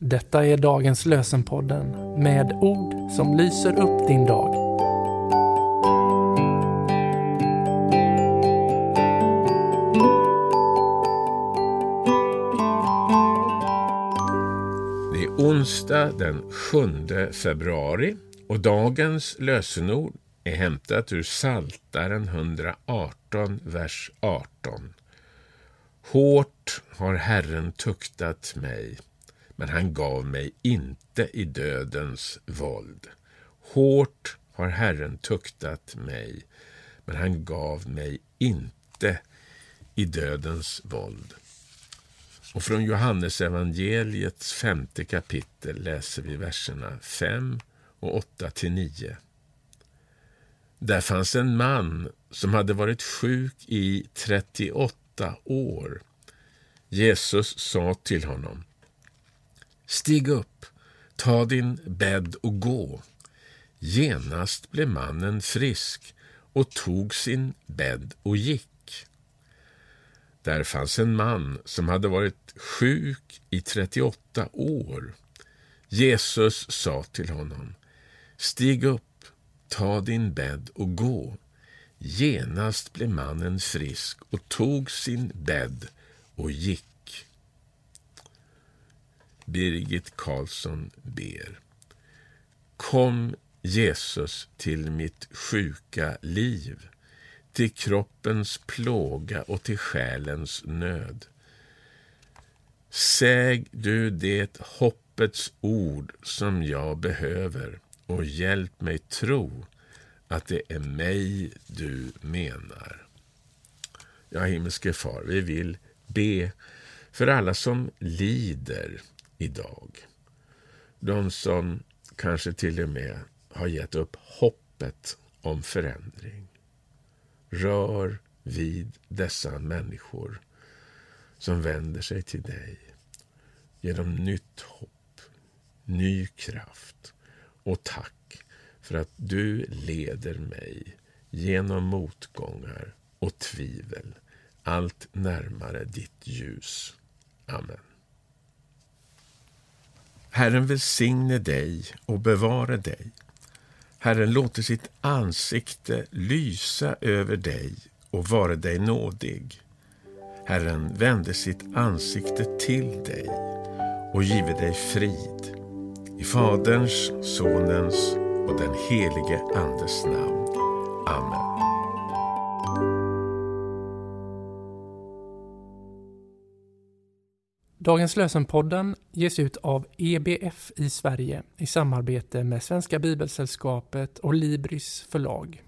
Detta är dagens lösenpodden med ord som lyser upp din dag. Det är onsdag den 7 februari och dagens lösenord är hämtat ur Saltaren 118, vers 18. Hårt har Herren tuktat mig, men han gav mig inte i dödens våld. Hårt har Herren tuktat mig, men han gav mig inte i dödens våld. Och från Johannes evangeliets femte kapitel läser vi verserna 5 och 8 till 9. Där fanns en man som hade varit sjuk i 38 år. Jesus sa till honom Stig upp, ta din bädd och gå. Genast blev mannen frisk och tog sin bädd och gick. Där fanns en man som hade varit sjuk i 38 år. Jesus sa till honom Stig upp, ta din bädd och gå. Genast blev mannen frisk och tog sin bädd och gick. Birgit Karlsson ber. Kom Jesus till mitt sjuka liv, till kroppens plåga och till själens nöd. Säg du det hoppets ord som jag behöver och hjälp mig tro att det är mig du menar. Ja, himmelske far, vi vill be för alla som lider idag. De som kanske till och med har gett upp hoppet om förändring. Rör vid dessa människor som vänder sig till dig. Ge dem nytt hopp, ny kraft och tack för att du leder mig genom motgångar och tvivel allt närmare ditt ljus. Amen. Herren välsigne dig och bevara dig. Herren låter sitt ansikte lysa över dig och vara dig nådig. Herren vände sitt ansikte till dig och give dig frid. I Faderns, Sonens och den helige Andes namn. Amen. Dagens lösenpodden ges ut av EBF i Sverige i samarbete med Svenska Bibelsällskapet och Libris förlag.